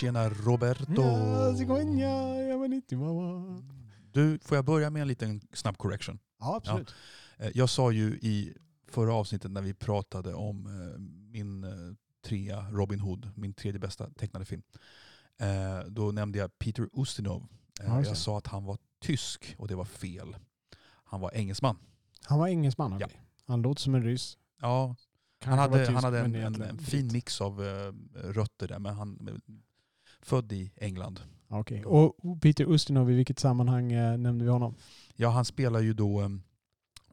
Tjena Roberto! Ja, cigogna, jag var 90 mamma. Du, får jag börja med en liten snabb correction? Ja, absolut. Eh, Jag sa ju i förra avsnittet när vi pratade om eh, min eh, trea Robin Hood, min tredje bästa tecknade film. Då nämnde jag Peter Ustinov. Ja. Jag sa att han var tysk och det var fel. Han var engelsman. Han var engelsman, Ja. okej. Han låter som en ryss. Ja, han hade, tysk, han hade en, en, en fin mix av rötter där, men han född i England. Okej. Och Peter Ustinov, i vilket sammanhang eh, nämnde vi honom? Ja, han spelar ju då, eh,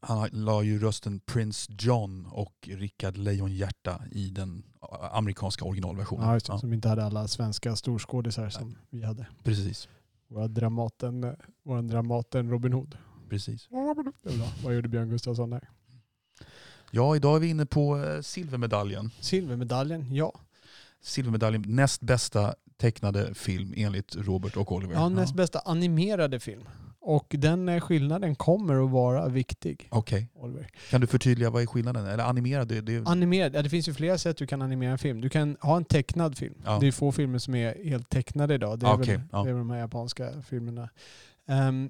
han la ju rösten Prince John och Rickard Lejonhjärta i den amerikanska originalversionen. Ja, just Ja, Som inte hade alla svenska storskådisar som vi hade. precis, Våra Dramaten, vår Dramaten Robin Hood. precis. Vad gjorde Björn Gustafsson där? Ja, idag är vi inne på eh, silvermedaljen. Silvermedaljen, ja. Silvermedaljen, näst bästa tecknade film enligt Robert och Oliver. Ja, näst bästa animerade film. Och den eh, skillnaden kommer att vara viktig, Okej, Oliver. kan du förtydliga vad är skillnaden? Eller animerad? Det, det, Animerad, ja, det finns ju flera sätt du kan animera en film. Du kan ha en tecknad film. Ja. Det är få filmer som är helt tecknade idag. Det är, Okej, väl, ja. det är väl de här japanska filmerna. Ehm,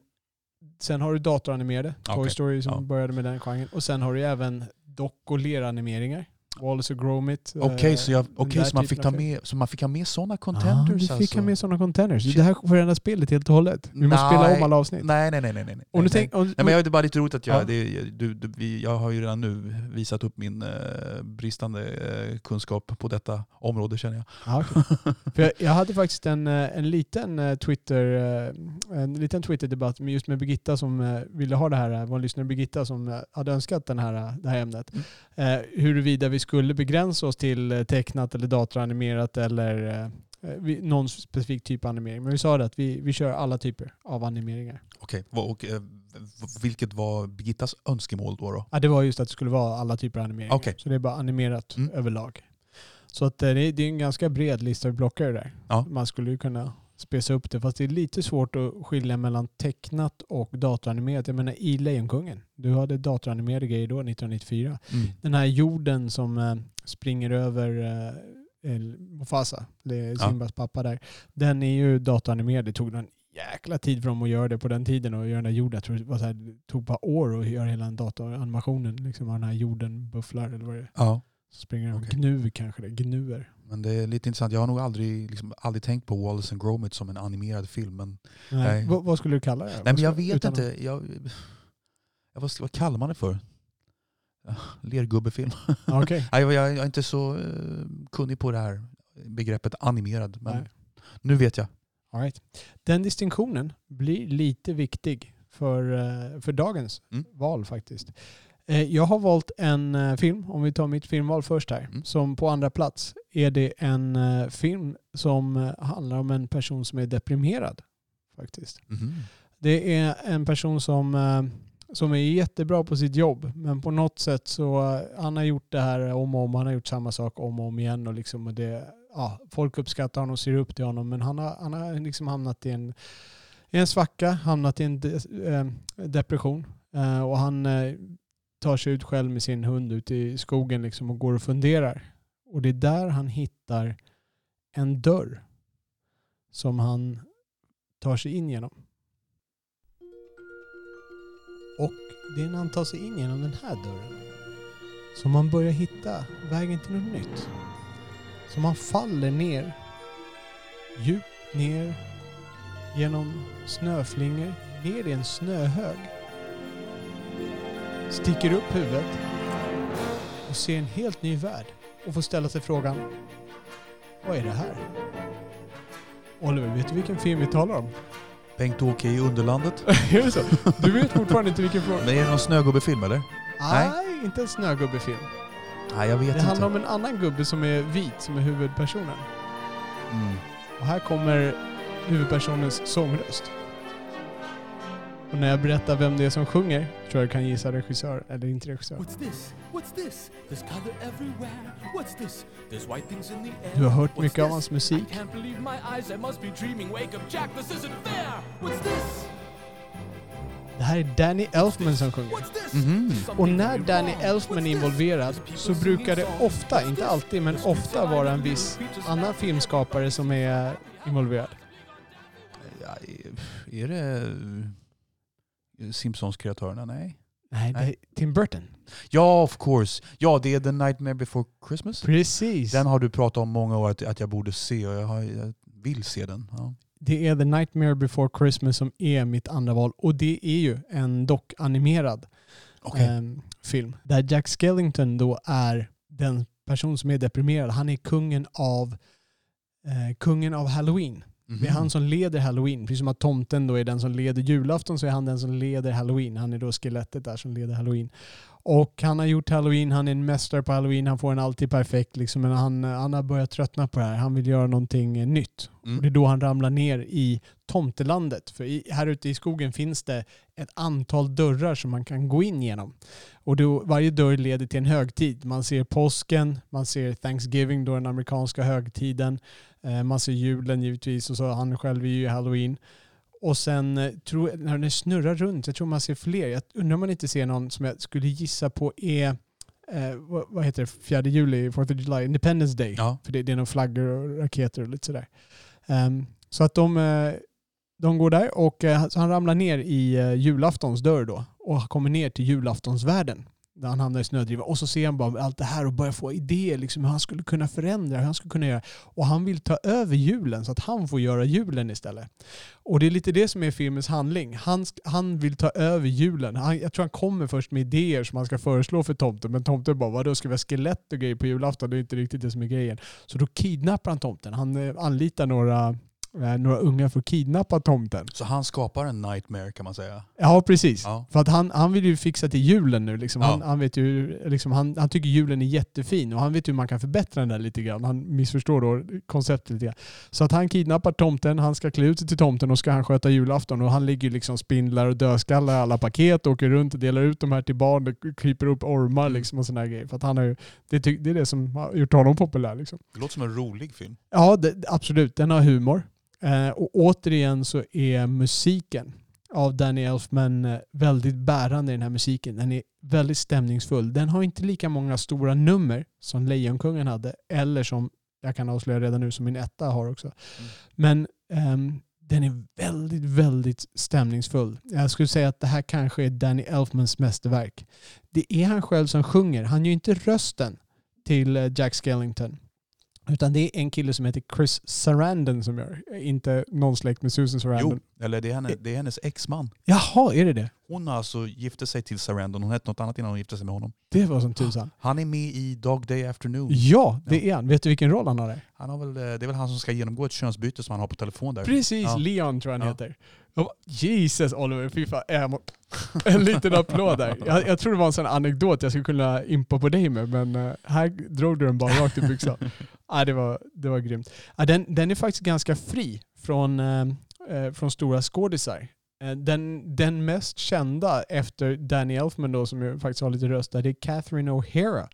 sen har du datoranimerade, Toy Okej, Story som ja. började med den genren. Och sen har du även dock och leranimeringar. Wallace och Gromit. Okej, eh, så, jag, där så, man fick av ta film. med, så man fick ha med sådana Ah, contenders du fick alltså? ha med sådana contenders. Shit. Det här förändrar spelet helt och hållet. Vi måste Nej. spela om alla avsnitt. Nej, nej, nej. nej, nej. Du nej, tänk, om, Nej, men jag, det är bara lite roligt att jag, Ja. det, du, du, vi, jag har ju redan nu visat upp min eh, bristande eh, kunskap på detta område känner jag. Ja, okej. För jag, jag hade faktiskt en, eh, en liten eh, Twitter eh, en liten Twitter-debatt med just med Birgitta som eh, ville ha det här, eh, vår lyssnare Birgitta som eh, hade önskat den här, eh, det här ämnet. Eh, huruvida vi skulle begränsa oss till eh, tecknat eller datoranimerat eller eh, eh, någon specifik typ av animering. Men vi sa det att vi, vi kör alla typer av animeringar. Okej, vad- och, eh, vilket var Birgittas önskemål då? då? Ja, det var just att det skulle vara alla typer av animeringar. Okej. Så det är bara animerat Mm. överlag. Så att eh, det, är- en ganska bred lista vi plockar där. Ja. Man skulle ju kunna spesa upp det. Fast det är lite svårt att skilja mellan tecknat och datoranimerat. Jag menar i Lejonkungen. Du hade datoranimerade grejer då 1994. Mm. Den här jorden som eh, springer över eh, Mufasa, är Ja. Simbas pappa där. Den är ju datoranimerad. Det tog en jäkla tid för dem att göra det på den tiden och göra den där jorden. Jag tror det, var så här, det tog bara år att göra hela den datoranimationen. Liksom den här jorden bufflar eller vad det är. Ja, Så springer. Okej. Gnu kanske det. Gnuer. Men det är lite intressant. Jag har nog aldrig, liksom, aldrig tänkt på Wallace and Gromit som en animerad film. Men, Nej. Nej. Vad, vad skulle du kalla det? nej, men jag vet utan inte. Jag, jag, vad, vad kallar man det för? Lergubbefilm. Okej. Nej, jag, jag är inte så eh, kunnig på det här begreppet animerad. Men Nej. nu vet jag. All right. Den distinktionen blir lite viktig för, eh, för dagens Mm. val faktiskt. Eh, Jag har valt en eh, film, om vi tar mitt filmval först här, Mm. som på andra plats är det en eh, film som handlar om en person som är deprimerad. faktiskt. Mhm. Det är en person som, som är jättebra på sitt jobb men på något sätt så han har gjort det här om och om. Han har gjort samma sak om och om igen och liksom och det, ja, folk uppskattar honom och ser upp till honom men han har, han har liksom hamnat i en, i en svacka, hamnat i en de, eh, depression eh, och han eh, tar sig ut själv med sin hund ut i skogen liksom och går och funderar. Och det är där han hittar en dörr som han tar sig in genom. Och det är när han tar sig in genom den här dörren som han börjar hitta vägen till något nytt. Som han faller ner, djupt ner genom snöflingor, ner i en snöhög. Sticker upp huvudet och ser en helt ny värld och får ställa sig frågan Vad är det här? Oliver, vet du vilken film vi talar om? Bengt-Åke i Underlandet. är det så? Du vet fortfarande inte vilken fråga? Men är det någon snögubbefilm eller? Nej, inte en snögubbefilm. Nej, jag vet Det inte. handlar om en annan gubbe som är vit, som är huvudpersonen. Mm. Och här kommer huvudpersonens sångröst. Och när jag berättar vem det är som sjunger tror jag du kan gissa regissör, eller inte regissör. What's this? What's this? There's color everywhere. What's this? There's white things in the air. Du har hört What's mycket av hans musik. I can't believe my eyes. I must be dreaming. Wake up, Jack. This isn't fair. What's this? Det här är Danny Elfman som sjunger. Mhm. Something Och när Danny. Elfman är involverad så brukar det ofta, inte alltid, men ofta vara en viss annan filmskapare som är involverad. Ja, är det Simpsons-kreatörerna? Nej. Nej, Nej. Tim Burton. Ja, of course. Ja, det är The Nightmare Before Christmas. Precis. Den har du pratat om många år att, att jag borde se och jag, har, jag vill se den. Ja. Det är The Nightmare Before Christmas som är mitt andra val. Och det är ju en dock-animerad Okej. ehm, film. Där Jack Skellington då är den person som är deprimerad. Han är kungen av, eh, kungen av Halloween. Det är Mhm. han som leder Halloween. Precis som att tomten då är den som leder julafton så är han den som leder Halloween. Han är då skelettet där som leder Halloween. Och han har gjort Halloween, han är en mästare på Halloween, han får en alltid perfekt liksom, men han, han har börjat tröttna på det här. Han vill göra någonting eh, nytt. Mm. Och det är då han ramlar ner i tomtelandet. För i, här ute i skogen finns det ett antal dörrar som man kan gå in genom. Och då, varje dörr leder till en högtid. Man ser påsken, man ser Thanksgiving, då den amerikanska högtiden. Eh, man ser julen givetvis och så han själv är ju halloween. Och sen eh, tror jag, när den snurrar runt, jag tror man ser fler. Jag undrar om man inte ser någon som jag skulle gissa på är, eh, vad, vad heter det, fjärde juli, 4th of July, Independence Day. Ja. För det, det är nog flaggor och raketer och lite sådär. Ehm, så att de, eh, de går där och eh, han ramlar ner i julaftons dörr då och kommer ner till julaftonsvärlden. Där han hamnar i snödriva. Och så ser han bara allt det här och börjar få idéer liksom hur han skulle kunna förändra, hur han skulle kunna göra. Och han vill ta över julen så att han får göra julen istället. Och det är lite det som är filmens handling. Han, han vill ta över julen. Han, jag tror han kommer först med idéer som han ska föreslå för tomten. Men tomten bara, vadå ska vi ha skelett och grejer på julafton? Det är inte riktigt det som är grejen. Så då kidnappar han tomten. Han eh, anlitar några, några unga för att kidnappa tomten. Så han skapar en nightmare kan man säga. Ja, precis. Ja. För att han, han vill ju fixa till julen nu. Liksom. Han, Ja. han, vet ju, liksom, han, han tycker julen är jättefin och han vet hur man kan förbättra den där lite grann. Han missförstår då konceptet lite grann. Så att han kidnappar tomten, han ska klä ut sig till tomten och ska han sköta julafton. Och han ligger liksom spindlar och dödskallar i alla paket, åker runt och delar ut de här till barn, det kryper upp ormar Mm. liksom och sådana grejer. För att han har ju, det, det är det som har gjort honom populär. Liksom. Det låter som en rolig film. Ja, det, absolut. Den har humor. Eh, och återigen så är musiken av Danny Elfman eh, väldigt bärande i den här musiken. Den är väldigt stämningsfull. Den har inte lika många stora nummer som Lejonkungen hade, eller som, jag kan avslöja redan nu, som min etta har också. Mm. Men ehm, den är väldigt, väldigt stämningsfull. Jag skulle säga att det här kanske är Danny Elfmans mästerverk. Det är han själv som sjunger. Han gör inte rösten till eh, Jack Skellington. Utan det är en kille som heter Chris Sarandon som gör. Inte någon släkt med Susan Sarandon. Jo, eller det är, henne, det är hennes exman. Jaha, är det det? Hon har alltså gifte sig till Sarandon. Hon hette något annat innan hon gifte sig med honom. Det var som tusan. Han är med i Dog Day Afternoon. Ja, det är han. Vet du vilken roll han har där? Han har väl, eh, det är väl han som ska genomgå ett könsbyte som han har på telefon där. Precis, Ja. Leon tror jag han Ja. heter. Jag bara, Jesus Oliver, fy fan. En liten applåd där. Jag, jag tror det var en sån anekdot jag skulle kunna impa på dig med, men eh, här drog du den bara rakt i byxan. Ja, det, var, det var grymt. Ja, den, den är faktiskt ganska fri från, eh, eh, från stora skådisar. Eh, Den, den mest kända efter Danny Elfman då, som ju faktiskt har lite röst där, det är Catherine O'Hara.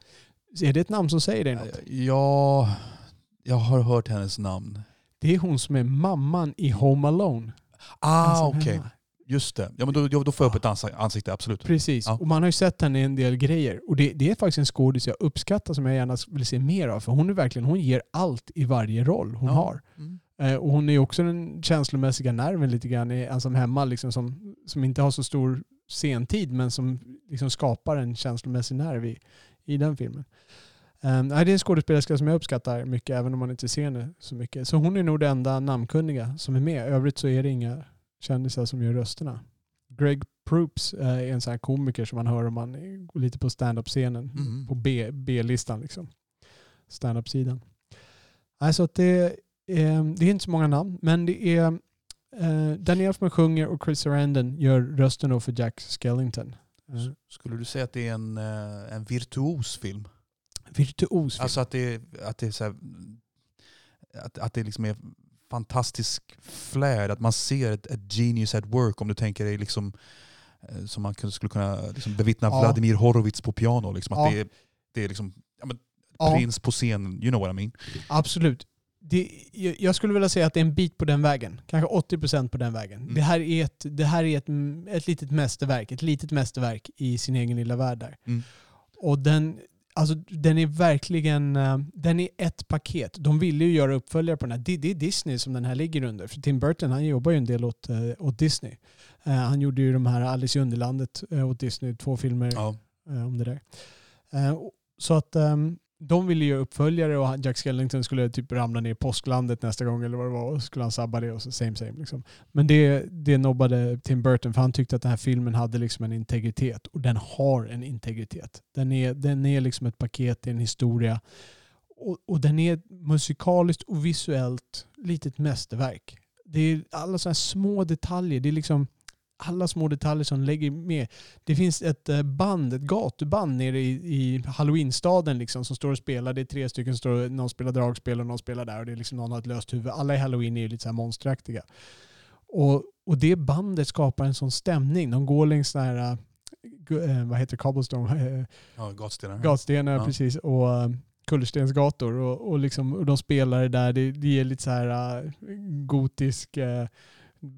Är det ett namn som säger dig något? Ja, jag har hört hennes namn. Det är hon som är mamman i Home Alone. Ah, Ensam okej. hemma. Just det. Ja, men då, då får jag upp ett ans- ansikte, absolut. Precis, Ja. och man har ju sett henne i en del grejer. Och det, det är faktiskt en skådis jag uppskattar som jag gärna vill se mer av. För hon är verkligen, hon ger allt i varje roll hon Ja. har. Mm. Eh, och hon är ju också den känslomässiga nerven lite grann i Ensam hemma, liksom som, som inte har så stor sentid men som liksom skapar en känslomässig nerv i, i den filmen. Um, det är en skådespelerska som jag uppskattar mycket även om man inte ser henne så mycket. Så hon är nog det enda namnkunniga som är med. Övrigt så är det inga kändisar som gör rösterna. Greg Proops eh, är en sån här komiker som man hör om man går lite på stand-up-scenen. Mm. På B-listan liksom. Stand-up-sidan. Alltså att det, eh, det är inte så många namn, men det är eh, Danny Elfman sjunger och Chris Sarandon gör rösten för Jack Skellington. Eh, Skulle du säga att det är en, eh, en virtuos film? Virtuos film. Alltså att det, att det är så här, att, att det liksom är fantastisk flair, att man ser ett, ett genius at work om du tänker dig liksom eh, som man skulle kunna liksom bevittna Ja. Vladimir Horowitz på piano. Liksom, att Ja. det, är, det är liksom ja, men, prins på scen, you know what I mean. Absolut. Det, jag jag skulle vilja säga att det är en bit på den vägen. Kanske 80% på den vägen. Mm. Det här är, ett, det här är ett, ett litet mästerverk. Ett litet mästerverk i sin egen lilla värld där. Mm. Och den, alltså, den är verkligen eh, den är ett paket. De ville ju göra uppföljare på den här. Det, är Disney som den här ligger under. För Tim Burton han jobbar ju en del åt, eh, åt Disney. Eh, han gjorde ju de här Alice i Underlandet åt Disney, två filmer Ja. om det där. Så att ehm, de ville göra uppföljare och Jack Skellington skulle typ ramla ner i påsklandet nästa gång eller vad det var och skulle han sabba det och så same same. Liksom. Men det, det nobbade Tim Burton för han tyckte att den här filmen hade liksom en integritet och den har en integritet. Den är, den är liksom ett paket, i en historia och, och den är musikaliskt och visuellt litet mästerverk. Det är alla sådana små detaljer. Det är liksom alla små detaljer som lägger med. Det finns ett eh, band, ett gatuband nere i, i halloweenstaden liksom, som står och spelar. Det är tre stycken som står någon spelar dragspel och någon spelar där och det är liksom någon har ett löst huvud. Alla i halloween är ju lite så här monsteraktiga. Och, och det bandet skapar en sån stämning. De går längs såna här, eh, eh, vad heter det, cobblestone, Ja, gatstenar. gatstenar Ja. precis och kullerstensgator och, och, liksom, och de spelar det där. Det, det ger lite så här eh, gotisk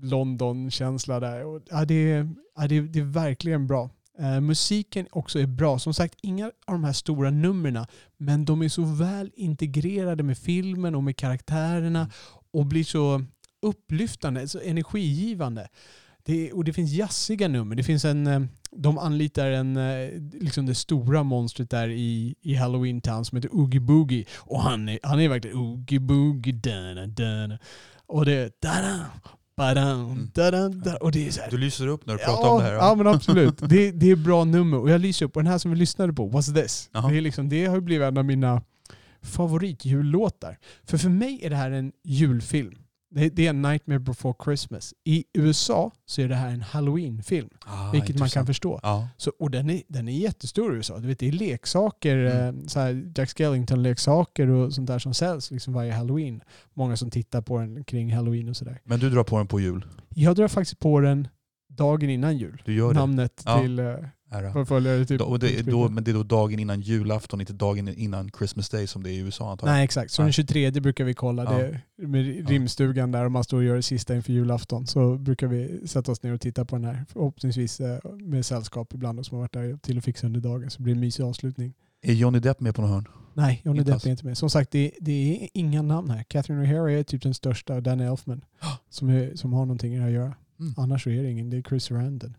London-känsla där. Och, ja, det, är- ja, det, är- det är verkligen bra. Eh, musiken också är bra. Som sagt, inga av de här stora numren men de är så väl integrerade med filmen och med karaktärerna och blir så upplyftande, så energigivande. Det, och det finns jazziga nummer. Det finns en, eh, de anlitar en, eh, liksom det stora monstret där i, i Halloween Town som heter Oogie Boogie. Och han är, han är verkligen Oogie Boogie, dana, dana. Och det är dana, badam, dana. Och det är så här, Du lyser upp när du pratar om det här. Ja, men absolut. Det, det är bra nummer. Och jag lyser upp. Och den här som vi lyssnade på, What's This? Det, är liksom, det har ju blivit en av mina favoritjullåtar. För för mig är det här en julfilm. Det, det är Nightmare before Christmas. I USA så är det här en Halloween-film. Ah, vilket man kan förstå. Ja. Så, och den är, den är jättestor i USA. Du vet, det är leksaker, Mm. eh, så här Jack Skellington-leksaker och sånt där som säljs liksom varje Halloween. Många som tittar på den kring Halloween och sådär. Men du drar på den på jul? Jag drar faktiskt på den dagen innan jul. Du gör det? Namnet Ja. till eh, Ära. förföljare. Typ, och det, då, men det är då dagen innan julafton, inte dagen innan Christmas day som det är i USA antar jag? Nej exakt, så den 23 brukar vi kolla Ja. det med rimstugan där och man står och gör det sista inför julafton. Så brukar vi sätta oss ner och titta på den här. Förhoppningsvis eh, med sällskap ibland och som har varit där till och fixa under dagen. Så det blir en mysig avslutning. Är Johnny Depp med på något hörn? Nej, Johnny Inte Depp är inte med. Som sagt, det, det är inga namn här. Catherine O'Hara är typ den största och Danny Elfman som, är, som har någonting det här att göra. Mm. Annars är det ingen. Det är Chris Sarandon.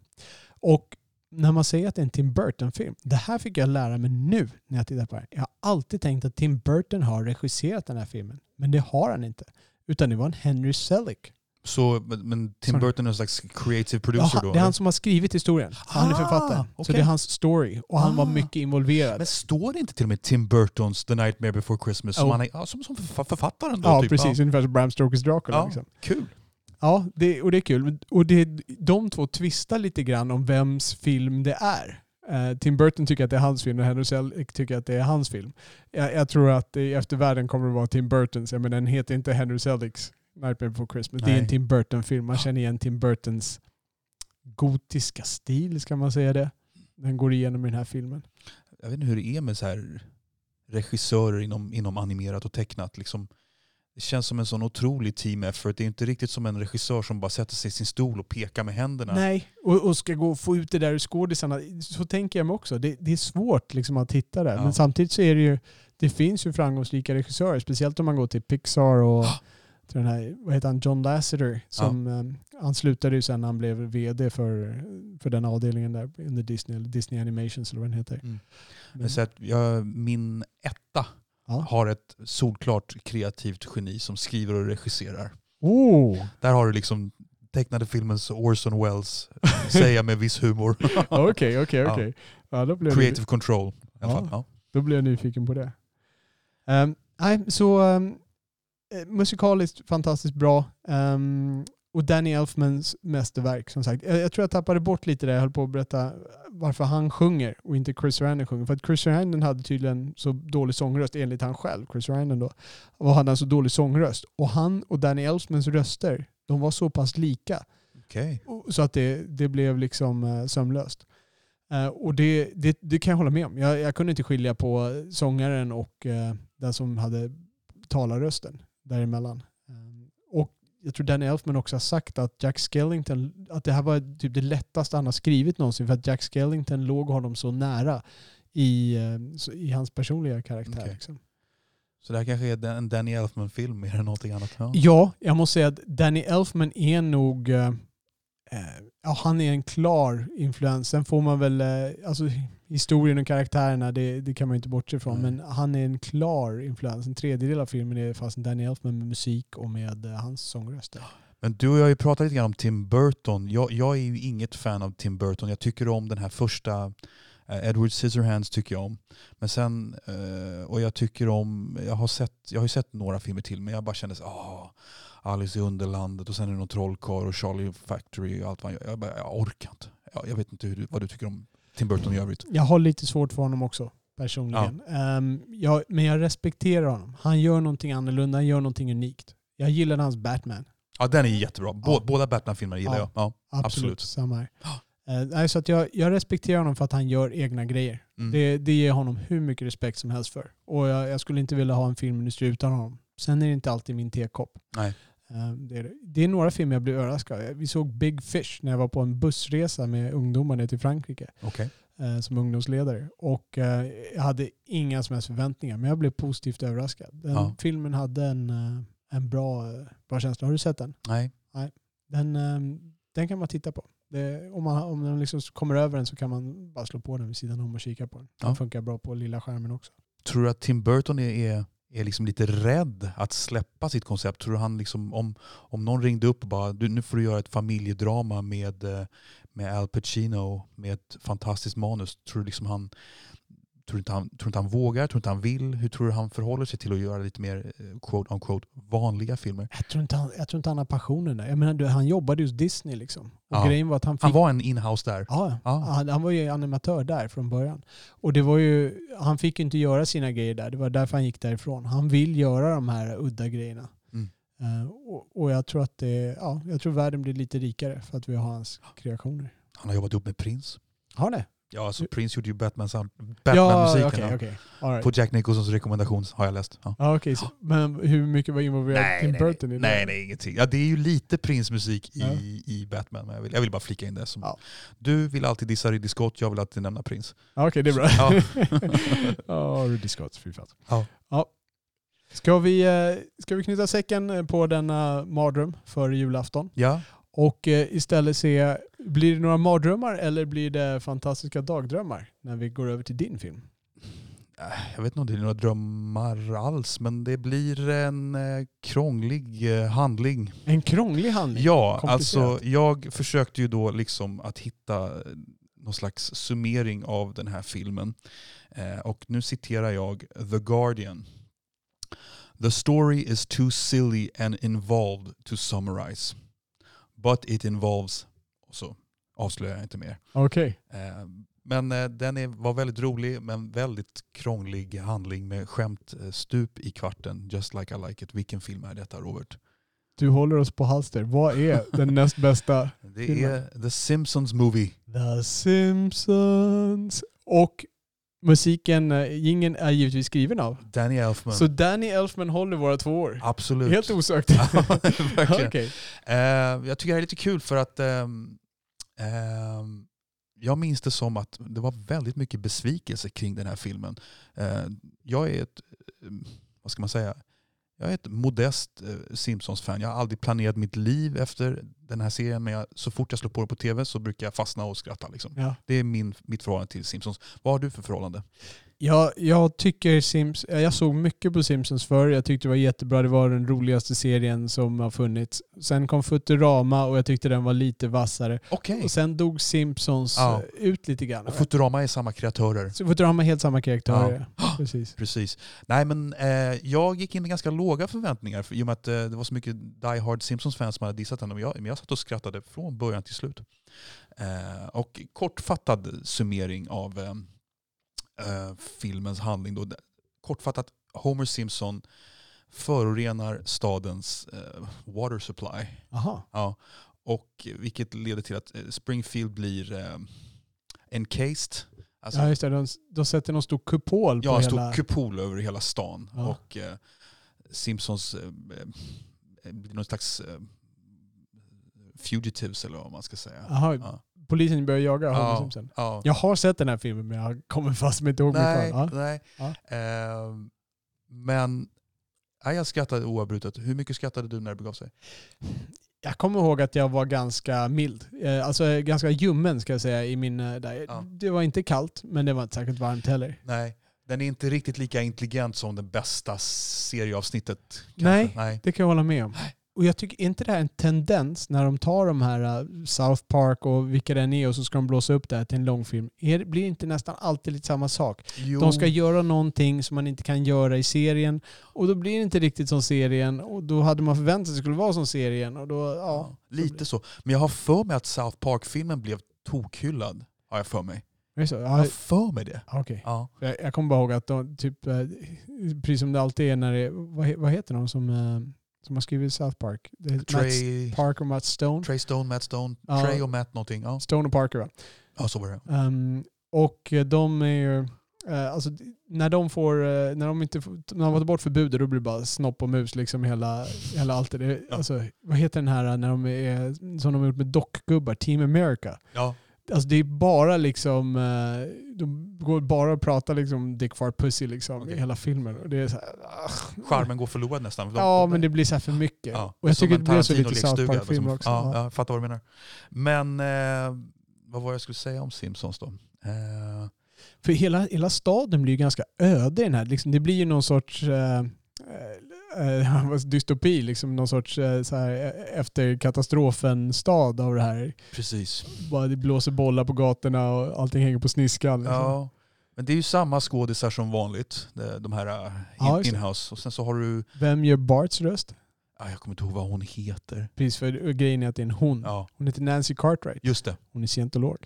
Och när man säger att det är en Tim Burton-film. Det här fick jag lära mig nu när jag tittar på den. Jag har alltid tänkt att Tim Burton har regisserat den här filmen. Men det har han inte. Utan det var en Henry Selick. Så, men, Tim. Burton är en slags creative producer Ja, då? det är han som har skrivit historien. Han är Ah, författaren. Så okej. det är hans story. Och han var Ah. mycket involverad. Men står det inte till och med Tim Burtons The Nightmare Before Christmas som, Jo. han är, ja, som, som förfa- författaren då? ja, typ. precis. Ungefär som Bram Stokers Dracula. Ja. Liksom. Kul. Ja, det, och det är kul. Och det, de två tvistar lite grann om vems film det är. Eh, Tim Burton tycker att det är hans film och Henry Selick tycker att det är hans film. Jag, jag tror att i eftervärlden kommer det vara Tim Burtons. Jag menar, den heter inte Henry Selicks Nightmare Before Christmas. Det är Nej. en Tim Burton-film. Man känner igen Tim Burtons gotiska stil, ska man säga det. Den går igenom i den här filmen. Jag vet inte hur det är med så här regissörer inom, inom animerat och tecknat. Liksom, det känns som en sån otrolig team effort. Det är inte riktigt som en regissör som bara sätter sig i sin stol och pekar med händerna. Nej, och, och ska gå och få ut det där ur skådisarna. Så tänker jag mig också. Det, det är svårt liksom att hitta det. Ja. Men samtidigt så är det ju, det finns ju framgångsrika regissörer. Speciellt om man går till Pixar och till den här, vad heter han, John Lasseter. Som, eh, han slutade ju sen när han blev vd för, för den avdelningen där under Disney, Disney Animations eller vad den heter. Mm. Men, Så att jag, min etta ja. har ett solklart kreativt geni som skriver och regisserar. Oh, Där har du liksom tecknade filmens Orson Welles, säga med viss humor. okej, okej, okej. Jag- Creative control. I alla Ja. fall. Ja. Då blir jag nyfiken på det. Ehm, nej, så um, musikaliskt fantastiskt bra. Ehm, och Danny Elfmans mästerverk som sagt. Jag, jag tror jag tappade bort lite där jag höll på att berätta varför han sjunger och inte Chris Sarandon sjunger. För att Chris Sarandon hade tydligen så dålig sångröst enligt han själv, Chris Sarandon då. Och hade en så dålig sångröst. Och han och Danny Elfmans röster, de var så pass lika. Och- Så att det, det blev liksom uh, sömlöst. Eh, och det, det, det kan jag hålla med om. Jag, jag kunde inte skilja på sångaren och eh, den som hade talarrösten däremellan. Jag tror Danny Elfman också har sagt att Jack Skellington, att det här var typ det lättaste han har skrivit någonsin för att Jack Skellington låg honom så nära i, eh, i hans personliga karaktär. Okej. Liksom. Så det här kanske är en Danny Elfman-film mer än någonting annat? Ja. Ja, jag måste säga att Danny Elfman är nog... eh, eh, ja, han är en klar influens. Sen får man väl... Eh, alltså, historien och karaktärerna, det, det kan man ju inte bortse ifrån. Nej. Men han är en klar influens. En tredjedel av filmen är fast Danny Elfman med musik och med eh, hans sångröster. Men du och jag har ju pratat lite grann om Tim Burton. Jag, jag är ju inget fan av Tim Burton. Jag tycker om den här första eh, Edward Scissorhands tycker jag om. Men sen, eh, och jag tycker om, jag har, sett, jag har ju sett några filmer till men jag bara kände så ah, Alice i Underlandet och sen är det någon trollkarl och Charlie Factory och allt vad han gör. Jag, bara, jag orkar inte. Jag, jag vet inte hur vad du tycker om Tim Burton i övrigt. Jag har lite svårt för honom också personligen. Ehm, jag, men jag respekterar honom. Han gör någonting annorlunda, han gör någonting unikt. Jag gillar hans Batman. Ja den är jättebra. Bå, Ja. Båda Batman-filmerna gillar Ja. jag. Ja. Absolut, Absolut. samma här. Nej, så att jag, jag respekterar honom för att han gör egna grejer. Mm. Det, det ger honom hur mycket respekt som helst för. Och jag, jag skulle inte vilja ha en filmindustri utan honom. Sen är det inte alltid min tekopp. Nej. Eh, Det är, det. det är några filmer jag blir överraskad av. Vi såg Big Fish när jag var på en bussresa med ungdomar ner till Frankrike Okej. eh, som ungdomsledare. Och eh, jag hade inga som helst förväntningar, men jag blev positivt överraskad. Den Ja. filmen hade en, en bra, bra känsla. Har du sett den? Nej. Den, eh, den kan man titta på. Det, om man, om man liksom kommer över den så kan man bara slå på den vid sidan om och kika på den. Den Ja. funkar bra på lilla skärmen också. Tror du att Tim Burton är, är, är liksom lite rädd att släppa sitt koncept? Tror du han liksom, om, om någon ringde upp och bara du, nu får du göra ett familjedrama med, eh, med Al Pacino med ett fantastiskt manus. Tror du liksom han Tror du, inte han, tror inte han vågar? Tror du inte han vill? Hur tror du han förhåller sig till att göra lite mer eh, quote unquote vanliga filmer? Jag tror inte han, jag tror inte han har passionen där. Jag menar, han jobbade hos Disney liksom. Och Ja. grejen var att han fick... Han var en inhouse där. Ja, Ja. Han, han var ju animatör där från början. Och det var ju, han fick ju inte göra sina grejer där. Det var därför han gick därifrån. Han vill göra de här udda grejerna. Mm. Eh, och, och jag tror att det, ja, jag tror världen blir lite rikare för att vi har hans kreationer. Han har jobbat ihop med Prince. Har det? Ja, alltså Prince gjorde ju Batman Ja, Batman-musiken. okej, ja. okej. All right. På Jack Nicholsons rekommendation har jag läst. Ja. Ja, okej. så- Men hur mycket var involverad Tim nej, Burton i nej, det? nej, nej, ingenting. Ja, det är ju lite Prince-musik i, Ja. i Batman, men jag vill, jag vill bara flika in det. Som, Ja. Du vill alltid dissa Ridley Scott, jag vill alltid nämna Prince. Okej, det är bra. Ja. Ja, Ridley Scott, fy fan. Ja. ja. Ska vi, eh, ska vi knyta säcken på denna mardröm före julafton? Ja, Och eh, istället se, blir det några mardrömmar eller blir det fantastiska dagdrömmar när vi går över till din film? Jag vet inte om det är några drömmar alls, men det blir en eh, krånglig eh, handling. En krånglig handling. Ja, alltså jag försökte ju då liksom att hitta eh, någon slags summering av den här filmen. Och nu citerar jag The Guardian. The story is too silly and involved to summarize. But it involves... Och så avslöjar jag inte mer. Okej. Eh, Men eh, den är, var väldigt rolig men väldigt krånglig handling med skämt eh, stup i kvarten. Just like I like it. Vilken film är detta Robert? Du håller oss på halster. Vad är den näst bästa? Det Filmen. är The Simpsons Movie. The Simpsons. Och musiken, jingeln är givetvis skriven av. Danny Elfman. Så Danny Elfman håller våra två år. Absolut. Helt osökt. Ja. Okej. Eh, jag tycker det är lite kul för att ehm, jag minns det som att det var väldigt mycket besvikelse kring den här filmen. Eh, jag är ett, eh, vad ska man säga, jag är ett modest eh, Simpsons-fan. Jag har aldrig planerat mitt liv efter den här serien men jag, så fort jag slår på det på tv så brukar jag fastna och skratta. Liksom. Ja. Det är min, mitt förhållande till Simpsons. Vad har du för förhållande? Jag, jag tycker Sims, jag såg mycket på Simpsons förr. Jag tyckte det var jättebra. Det var den roligaste serien som har funnits. Sen kom Futurama och jag tyckte den var lite vassare. Okej. Och sen dog Simpsons Ja. eh, ut lite grann. Och Futurama är samma kreatörer. Så Futurama är helt samma karaktärer. Precis. Precis. Nej men eh, jag gick in med ganska låga förväntningar för, i och med att eh, det var så mycket Die Hard Simpsons-fans som hade dissat den. Och jag, men jag satt och skrattade från början till slut. Eh, och kortfattad summering av eh, filmens handling. Då. Kortfattat, Homer Simpson förorenar stadens eh, water supply. Aha. Ja. Och vilket leder till att eh, Springfield blir eh, encased. Alltså, ja, just det. De, de sätter någon stor kupol på Ja, en hela... stor kupol över hela stan. Ja. Och eh, Simpsons eh, blir någon slags fugitives eller vad man ska säga. Aha, Ja. Polisen börjar jaga Homer Ja. Simpson. Ja. Jag har sett den här filmen men jag kommer fast mig inte ihåg Nej, mycket. nej. Eh, men nej, jag skrattade oavbrutet. Hur mycket skrattade du när det begav sig? Jag kommer ihåg att jag var ganska mild. Eh, Alltså ganska ljummen ska jag säga i min... eh, Där. Ja. Det var inte kallt men det var inte särskilt varmt heller. Nej, den är inte riktigt lika intelligent som det bästa serieavsnittet. Nej. nej. Det kan jag hålla med om. Och jag tycker inte det här är en tendens när de tar de här eh, South Park och vilka det än är och så ska de blåsa upp det här till en långfilm. Är, blir det inte nästan alltid lite samma sak? Jo. De ska göra någonting som man inte kan göra i serien och då blir det inte riktigt som serien och då hade man förväntat sig att det skulle vara som serien och då, ja. Lite så. Men jag har för mig att South Park-filmen blev tokhyllad. Har jag för mig. Det så? Jag Ja, har för mig det. okej. Ja. Jag, jag kommer bara ihåg att de, typ, eh, precis som det alltid är när det vad, vad heter de som, eh, som har skrivit South Park? Det är Matt Trey, Parker och Matt Stone. Trey Stone, Matt Stone, Ja. Trey och Matt någonting. Ja, Stone och Parker va? ja så var det. Ehm, och de är ju, eh, alltså när de får, eh, när de inte får, när de tagit bort förbudet då blir det bara snopp och mus liksom hela, hela allt det. Ja. Alltså, vad heter den här när de är, som de har gjort med dockgubbar, Team America? Ja. Alltså det är bara liksom, eh, de går bara och pratar liksom Dick Fart Pussy liksom Okej. i hela filmen. Och det är så här. Charmen går förlorad nästan. Ja men det blir så för mycket. Ja, och jag tycker det blev så lite South Park-film som- också. Ja, Ja. jag fattar vad du menar. Men eh, vad var jag skulle säga om Simpsons då? Eh, För hela, hela staden blir ju ganska öde i den här. Liksom, det blir ju någon sorts eh, eh, dystopi, liksom någon sorts eh, så här, eh, efter katastrofen-stad av det här. precis. Bara det blåser bollar på gatorna och allting hänger på sniskan. Liksom. Ja. Men det är ju samma skådisar som vanligt. de- här eh, Ja, inhouse. Och sen så har du, Vem gör Barts röst? jag kommer inte ihåg vad hon heter. Precis, för grejen är att det är en hon. Ja, Hon heter Nancy Cartwright. just det. Hon är scientolog.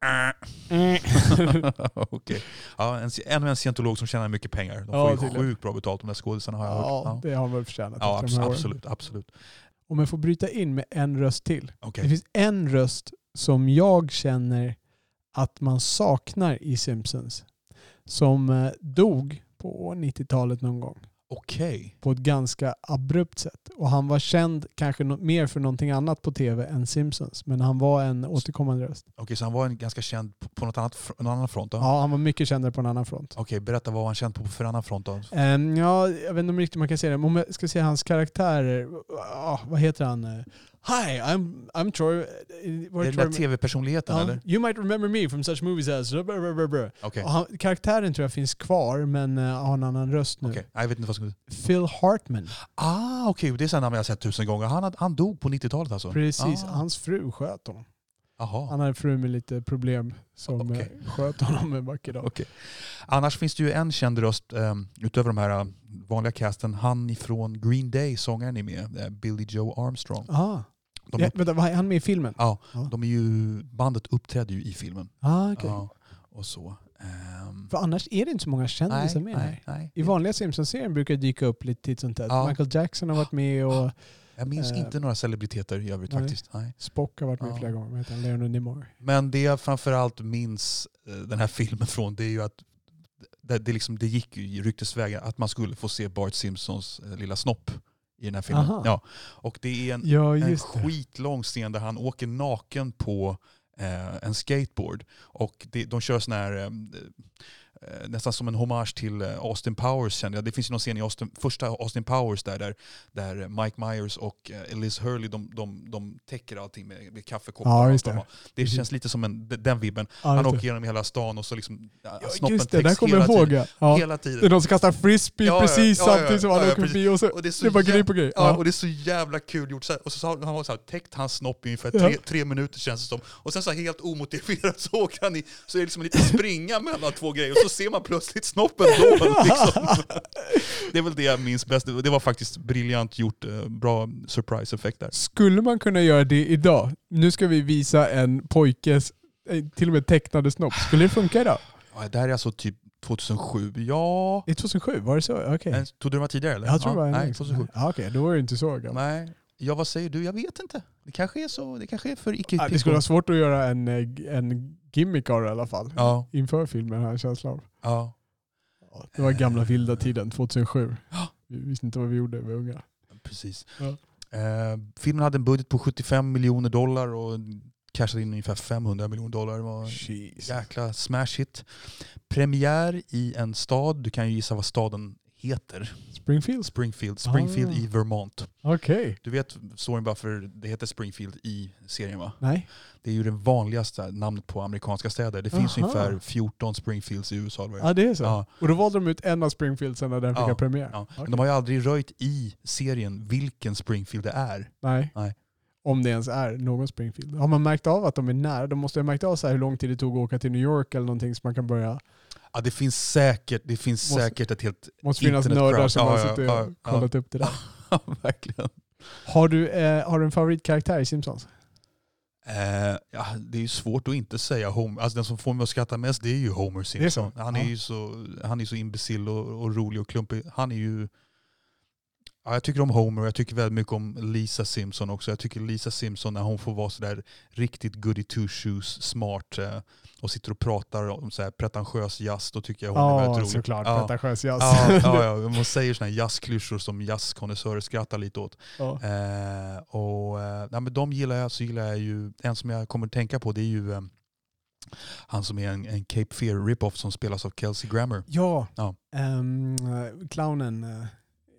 Okej. Ja, en, ännu en scientolog som tjänar mycket pengar. De Ja, får ju tydligen. sjukt bra betalt de där skådisarna har jag Ja, hört. det har hon väl förtjänat Ja, de abs- absolut, absolut. Om jag får bryta in med en röst till. Okej. Det finns en röst som jag känner att man saknar i Simpsons. Som eh, dog på 90-talet någon gång. Okej. På ett ganska abrupt sätt. Och han var känd kanske mer för någonting annat på tv än Simpsons. Men han var en återkommande röst. Okej, så han var en ganska känd på, på något annat, någon annan front då? Ja, han var mycket kändare på en annan front. Okej, berätta vad var han känd på för annan front då? Ehm, ja, jag vet inte om riktigt man kan säga det. Men om jag ska se hans karaktärer. ah, vad heter han? Hi, I'm, I'm Troy. var det den där tv-personligheten Ja, eller? You might remember me from such movies as... Och han, karaktären tror jag finns kvar men uh, har en annan röst nu. Nej, jag vet inte vad som... Phil Hartman. Ah, okej. Det är sådana namn jag har sett tusen gånger. Han, han dog på 90-talet alltså? Precis. Ah, Hans fru sköt honom. Aha. Han hade en fru med lite problem som Okej. eh, sköt honom en vacker dag. Okej. Annars finns det ju en känd röst um, utöver de här eh, vanliga casten. Han ifrån Green Day, sångaren är med. Billy Joe Armstrong. Ah. De, Ja, vänta, var han med i filmen? ja, Ja. de är ju, bandet uppträdde ju i filmen. Ah, okej. Ja, och så. Ehm, För annars är det inte så många kändisar med nej, nej. I vanliga Simpsons-serien brukar det dyka upp lite titt som tätt. Ja. Michael Jackson har varit med och Jag minns Eh, inte några celebriteter i övrigt nej. faktiskt. Nej. Spock har varit med Ja. flera gånger. Heter? Leonard Nimoy. Men det jag framförallt minns eh, den här filmen från det är ju att det, det, liksom, det gick ju i ryktesvägen att man skulle få se Bart Simpsons eh, lilla snopp i den här filmen. Aha. Ja. Och det är en, Ja, en skitlång scen där han åker naken på eh, en skateboard. Och det, de kör sån här, eh, nästan som en hommage till eh, Austin Powers kände jag. Det finns ju någon scen i Austin, första Austin Powers där, där, där Mike Myers och eh, Liz Hurley de, de, de täcker allting med, med kaffekoppar. Ja, just det. de har. det känns lite som en, den vibben. Ja, Han åker genom hela stan och så liksom ja, snoppen just det, där täcks kommer hela ihåg. tiden. Ja. Ja. Hela Det är tiden. någon som kastar frisbee Ja, precis samtidigt som han åker förbi och så, Och det är så det är bara grej på grej. Ja, och det är så jävla kul gjort. Och så, sa- han har så här, täckt hans snopp i ungefär tre, tre minuter känns det som. Och sen så här, helt omotiverat så åker han i, så är det liksom en liten springa mellan två grejer. Så ser man plötsligt snoppen då. Liksom. Det är väl det jag minns bäst. Det var faktiskt briljant gjort. eh, Bra surprise-effekt där. Skulle man kunna göra det idag? Nu ska vi visa en pojkes, eh, till och med tecknade snopp. Skulle det funka idag? Ja, det här är alltså typ 2007. Ja... I 2007, var det så? Okej. Okay. Trodde du det var tidigare eller? Jag tror det var ja, Nej, längre. 2007. Ja, Okej, då var det inte så gammalt. Nej. Ja, vad säger du? Jag vet inte. Det kanske är så. Det kanske är för icke Ja, det skulle vara svårt att göra en, eh, en gimmick av det i alla fall. Ja, Inför filmen har jag en känsla av. ja. Det var gamla vilda tiden, 2007. Ja. Vi visste inte vad vi gjorde, vi var unga. Precis. Ja. Eh, filmen hade en budget på 75 miljoner dollar och cashade in ungefär 500 miljoner dollar. Det var en Jesus. jäkla smash hit. Premiär i en stad, du kan ju gissa vad staden heter. Springfield? Springfield. Springfield Ah. i Vermont. Okej. Du vet storyn varför det heter Springfield i serien va? Nej. Det är ju det vanligaste namnet på amerikanska städer. Det finns Aha. ungefär 14 Springfields i USA. eller vad det är. Ja så. Ja. Och då valde de ut en av Springfieldsen när den fick Ja, ha premiär? Ja. Men de har ju aldrig röjt i serien vilken Springfield det är. Nej. Nej. Om det ens är någon Springfield. Har man märkt av att de är nära? De måste ha märkt av så hur lång tid det tog att åka till New York eller någonting så man kan börja... Ja, det finns säkert, det finns Måste- säkert ett helt... måste finnas nördar som Ja, har suttit ja, och kollat upp det där. Ja, verkligen. Har du, eh, har du en favoritkaraktär i Simpsons? Eh, ja, det är ju svårt att inte säga Homer. Alltså den som får mig att skratta mest det är ju Homer Simpson. så? Han är ju så, han är så imbecill och, och rolig och klumpig. Han är ju... Ja, jag tycker om Homer och jag tycker väldigt mycket om Lisa Simpson också. Jag tycker Lisa Simpson när hon får vara sådär riktigt goody two shoes smart eh, och sitter och pratar om så här pretentiös jazz, då tycker jag hon är Ja, väldigt rolig. såklart. Ja. Pretentiös jazz. Ja, ja, ja, hon säger sådana jazzklyschor som jazzkonnässörer skrattar lite åt. Ja. Eh, och, eh, nej, men de gillar jag, så gillar jag ju, en som jag kommer att tänka på det är ju eh, han som är en, en Cape Fear rip-off som spelas av Kelsey Grammer. Ja, Ja. Eh, clownen eh,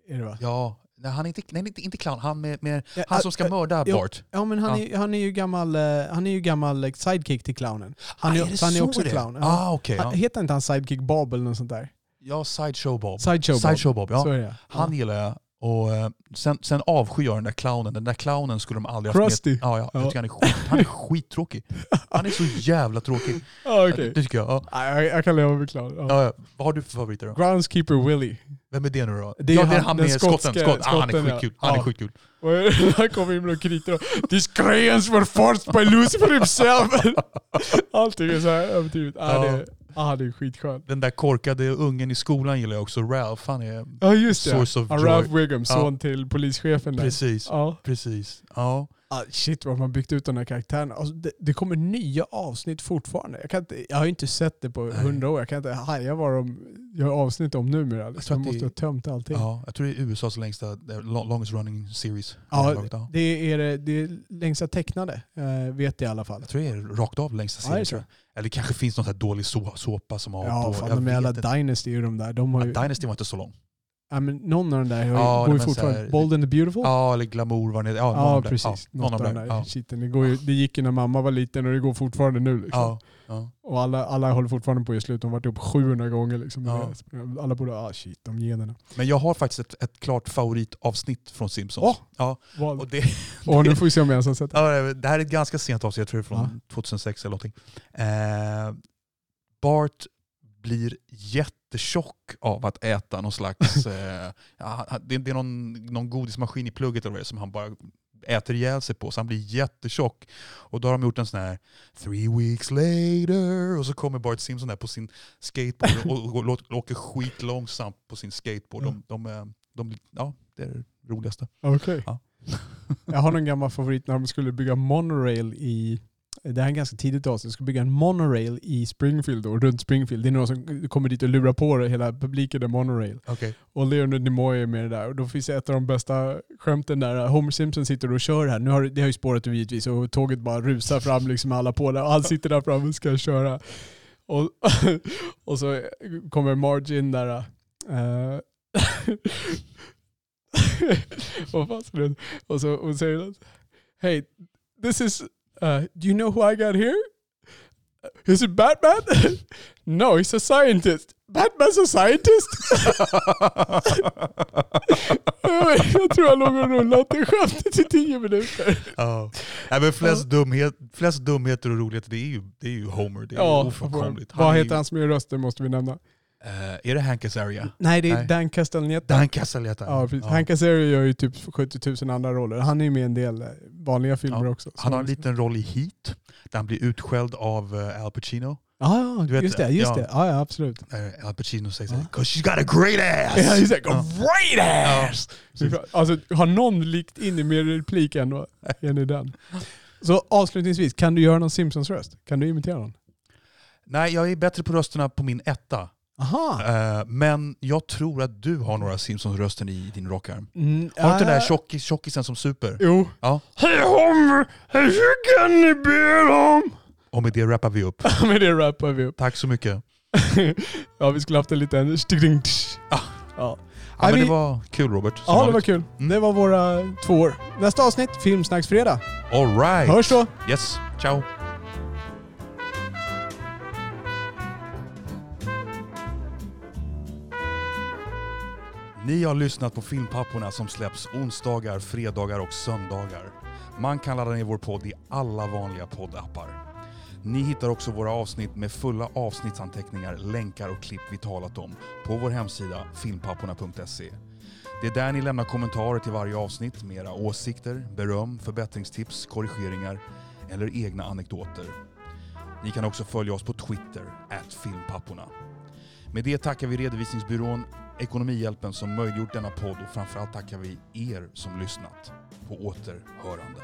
är det va? Ja, nej, han är inte, nej, inte, inte clown, han, med, med, Ja, han som ska äh, mörda ja. Bart. Ja men han, Ja. Är, han är ju gammal, eh, han är ju gammal eh, sidekick till clownen. Han, Ah, är, är det så han är så också det är? clown. Ah, okej. Han-. Heter inte han sidekick Bob eller något sånt där? ja, Sideshow Bob. Sideshow Bob. Sideshow Bob, ja. Är. Han gillar jag. Och eh, sen, sen avskyr jag den där clownen. Den där clownen skulle de aldrig haft Krusty. med. Ja, ja, Ja. Jag tycker han, är skit, han är skittråkig. Han är så jävla tråkig. Okej. Det tycker jag. Ja. Nej, Jag, jag kan leva med clown. Ja. Ja, ja. Vad har du för favoriter då? Groundskeeper Willie. Vem är det nu då? Det är ja, han- det är han med skotten. Skott. Ah, han är skitkul. Han är skitkul. Han kommer in med och kritar och These crayons were forced by Lucifer himself. Allting är så här överdrivet. Ja. det, ah, det är skitskön. Den där korkade ungen i skolan gillar jag också. Ralph, han är... Ja just det. Source of Ja, joy. Ralph Wiggum, Ja. son till polischefen där. Precis. Ja. Precis. Ja. Ah, shit vad man byggt ut den här karaktären. Alltså, det, det kommer nya avsnitt fortfarande. Jag, kan inte, jag har ju inte sett det på hundra år. Jag kan inte haja vad de gör avsnitt om numera. Liksom. De måste det- ha tömt allting. ja. Jag tror det är USAs längsta, eh, lo- longest running series. Ja, Ja. det är det, det är längsta tecknade, eh, vet jag i alla fall. Jag tror det är rakt av längsta Ja, serien. det jag. Eller det kanske finns någon här dålig så- såpa som har... Ja, då, fan, de jävla. Dynasty och de där. De har ju, Ja, Dynasty var inte så lång. ja, men någon av de där Ja, går ju fortfarande. här- Bold and the beautiful? Ja, eller Glamour var det. Ja, Ja, precis. Ja, någon av den där Ja. Det, går ju, det gick ju när mamma var liten och det går fortfarande nu. Liksom. Ja, ja. Och alla, alla håller fortfarande på i slut. De har varit upp 700 gånger. Liksom. Ja. Alla borde, ah shit, de generna. Men jag har faktiskt ett, ett klart favoritavsnitt från Simpsons. Åh! Ja, Vad? och det, Åh, nu får vi se om jag ens har sett det. det här är ett ganska sent avsnitt, jag tror det är från 2006 eller någonting. Eh, Bart blir jättetjock av att äta någon slags... Eh, det är någon, någon godismaskin i plugget eller vad det är som han bara äter ihjäl sig på, så han blir jättetjock. Och då har de gjort en sån här three weeks later och så kommer Bart Simpson där på sin skateboard och, och, och, åker skitlångsamt på sin skateboard. De, de, eh, de, ja, det är det roligaste. Okej. Ja. Jag har någon gammal favorit när de skulle bygga monorail i det här är ganska tidigt avsnitt. De ska bygga en monorail i Springfield och runt Springfield. Det är någon som kommer dit och lurar på det. Hela publiken är monorail. Okay. Och Leonard Nimoy är med det där. Och då finns det ett av de bästa skämten där. Homer Simpson sitter och kör här. Nu har, det har ju spårat ur givetvis och tåget bara rusar fram liksom alla på där. Och han sitter där framme och ska köra. Och, och så kommer Marge in där. Uh, och, fast, och så hon säger Hey, this is, uh, do you know who I got here? Is it Batman? no, he's a scientist. Batman's a scientist? jag tror jag låg och rullade det skämtet i tio minuter. Ja. Nej, men flest, dumhet, flest dumheter och roligheter, det är ju, det är ju Homer. Det är Ja, ju ofrånkomligt. Vad heter ju- han som gör rösten måste vi nämna. Eh, är det Hank Azaria? Nej, det är Nej. Dan Castellaneta. Dan Castellaneta. Ja, precis. Hank Azaria gör ju typ 70 000 andra roller. Han är ju med i en del eh, vanliga filmer Ja. också. Han har en liten roll i Heat, där han blir utskälld av eh, Al Pacino. Ja, ja, Du vet just det. Just ja. det. Ja, ja, absolut. Al Pacino säger Ja. såhär, 'Cause she's got a great ass!' Ja, just det. Ja. Great ass! Alltså, har någon likt in i mer replik än, än i den? Så avslutningsvis, kan du göra någon Simpsons-röst? Kan du imitera någon? Nej, jag är bättre på rösterna på min etta. Aha! Eh, men jag tror att du har några Simpsons-röster i din rockarm. Mm, Har du inte den där äh, tjockis, tjockisen som super? Jo. Ja. Hej Homer! Hej kan ni be? Och med det rappar vi upp. Med det rappar vi upp. Tack så mycket. ja, vi skulle haft en liten... Ah. Ja. Ja, men det var kul Robert. Ja, det var kul. Mm. Det var våra två år. Nästa avsnitt, Filmsnacksfredag. All right. Hörs då! Yes, ciao. Ni har lyssnat på Filmpapporna som släpps onsdagar, fredagar och söndagar. Man kan ladda ner vår podd i alla vanliga poddappar. Ni hittar också våra avsnitt med fulla avsnittsanteckningar, länkar och klipp vi talat om på vår hemsida filmpapporna.se. Det är där ni lämnar kommentarer till varje avsnitt med era åsikter, beröm, förbättringstips, korrigeringar eller egna anekdoter. Ni kan också följa oss på Twitter, filmpapporna. Med det tackar vi redovisningsbyrån Ekonomihjälpen som möjliggjort denna podd och framförallt tackar vi er som lyssnat. På återhörande.